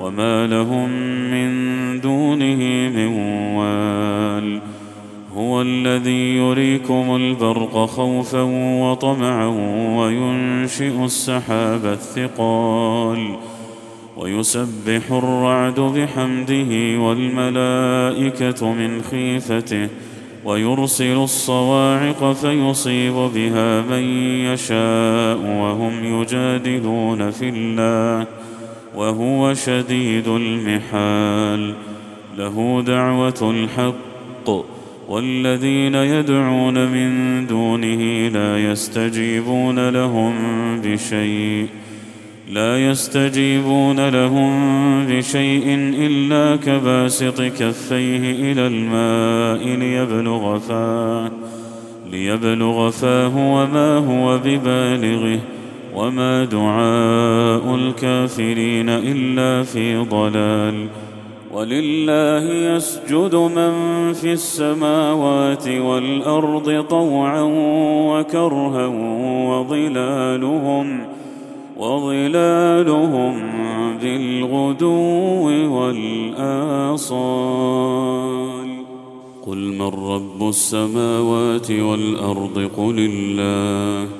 وما لهم من دونه من وال هو الذي يريكم البرق خوفا وطمعا وينشئ السحاب الثقال ويسبح الرعد بحمده والملائكه من خيفته ويرسل الصواعق فيصيب بها من يشاء وهم يجادلون في الله وهو شديد المحال. له دعوة الحق. والذين يدعون من دونه لا يستجيبون لهم بشيء. لا يستجيبون لهم بشيء إلا كباسط كفيه إلى الماء ليبلغ فاه. ليبلغ فاه وما هو ببالغه. وما دعاء الكافرين الا في ضلال ولله يسجد من في السماوات والارض طوعا وكرها وظلالهم وظلالهم بالغدو والاصال قل من رب السماوات والارض قل الله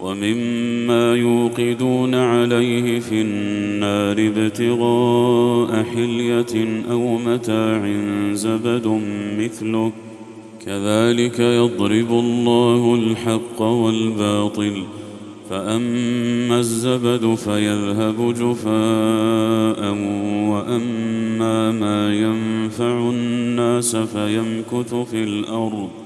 ومما يوقدون عليه في النار ابتغاء حلية أو متاع زبد مثله. كذلك يضرب الله الحق والباطل فأما الزبد فيذهب جفاء وأما ما ينفع الناس فيمكث في الأرض.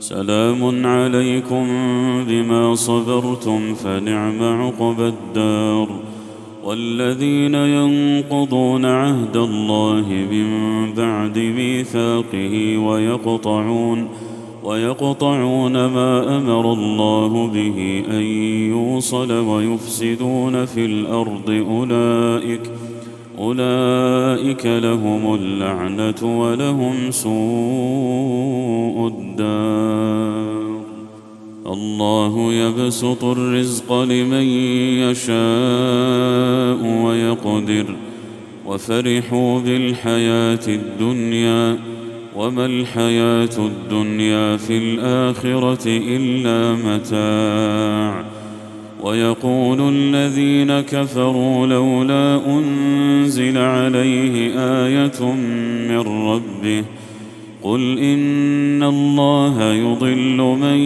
سلام عليكم بما صبرتم فنعم عقبى الدار. والذين ينقضون عهد الله من بعد ميثاقه ويقطعون ويقطعون ما أمر الله به أن يوصل ويفسدون في الأرض أولئك أولئك لهم اللعنة ولهم سوء الدار. الله يبسط الرزق لمن يشاء ويقدر. وفرحوا بالحياة الدنيا. وما الحياة الدنيا في الآخرة إلا متاع. ويقول الذين كفروا لولا أنزل عليه آية من ربه قل إن الله يضل من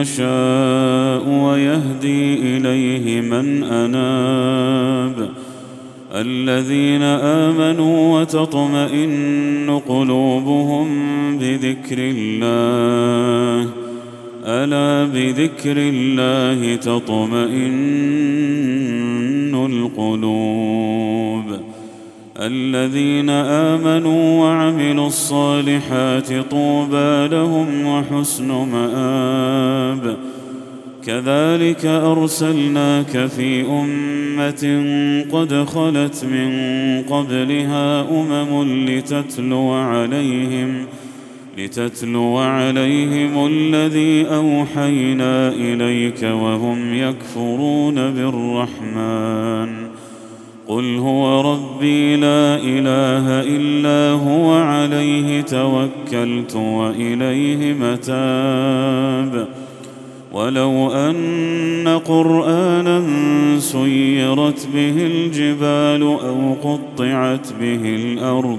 يشاء ويهدي إليه من أناب الذين آمنوا وتطمئن قلوبهم بذكر الله ألا بذكر الله تطمئن القلوب الذين آمنوا وعملوا الصالحات طوبى لهم وحسن مآب كذلك أرسلناك في أمة قد خلت من قبلها أمم لتتلو عليهم لتتلو عليهم الذي أوحينا إليك وهم يكفرون بالرحمن. قل هو ربي لا إله إلا هو عليه توكلت وإليه متاب. ولو أن قرآنا سيرت به الجبال أو قطعت به الأرض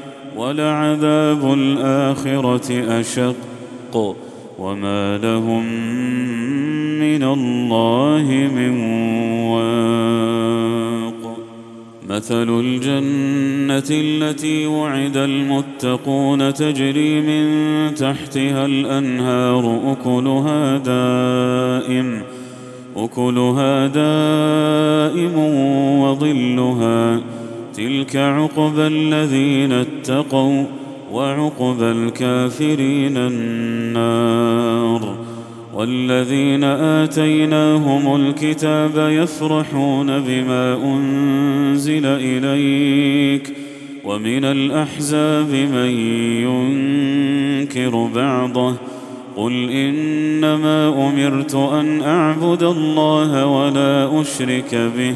ولعذاب الآخرة أشق. وما لهم من الله من واق. مثل الجنة التي وعد المتقون تجري من تحتها الأنهار. أكلها دائم أكلها دائم وظلها تلك عقبى الذين اتقوا وعقبى الكافرين النار والذين آتيناهم الكتاب يفرحون بما أنزل إليك ومن الأحزاب من ينكر بعضه قل إنما أمرت أن أعبد الله ولا أشرك به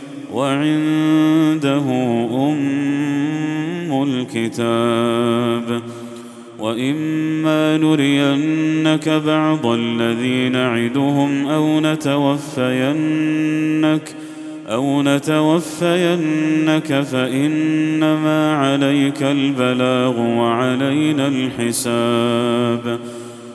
وعنده أم الكتاب وإما نرينك بعض الذي نعدهم أو نتوفينك أو نتوفينك فإنما عليك البلاغ وعلينا الحساب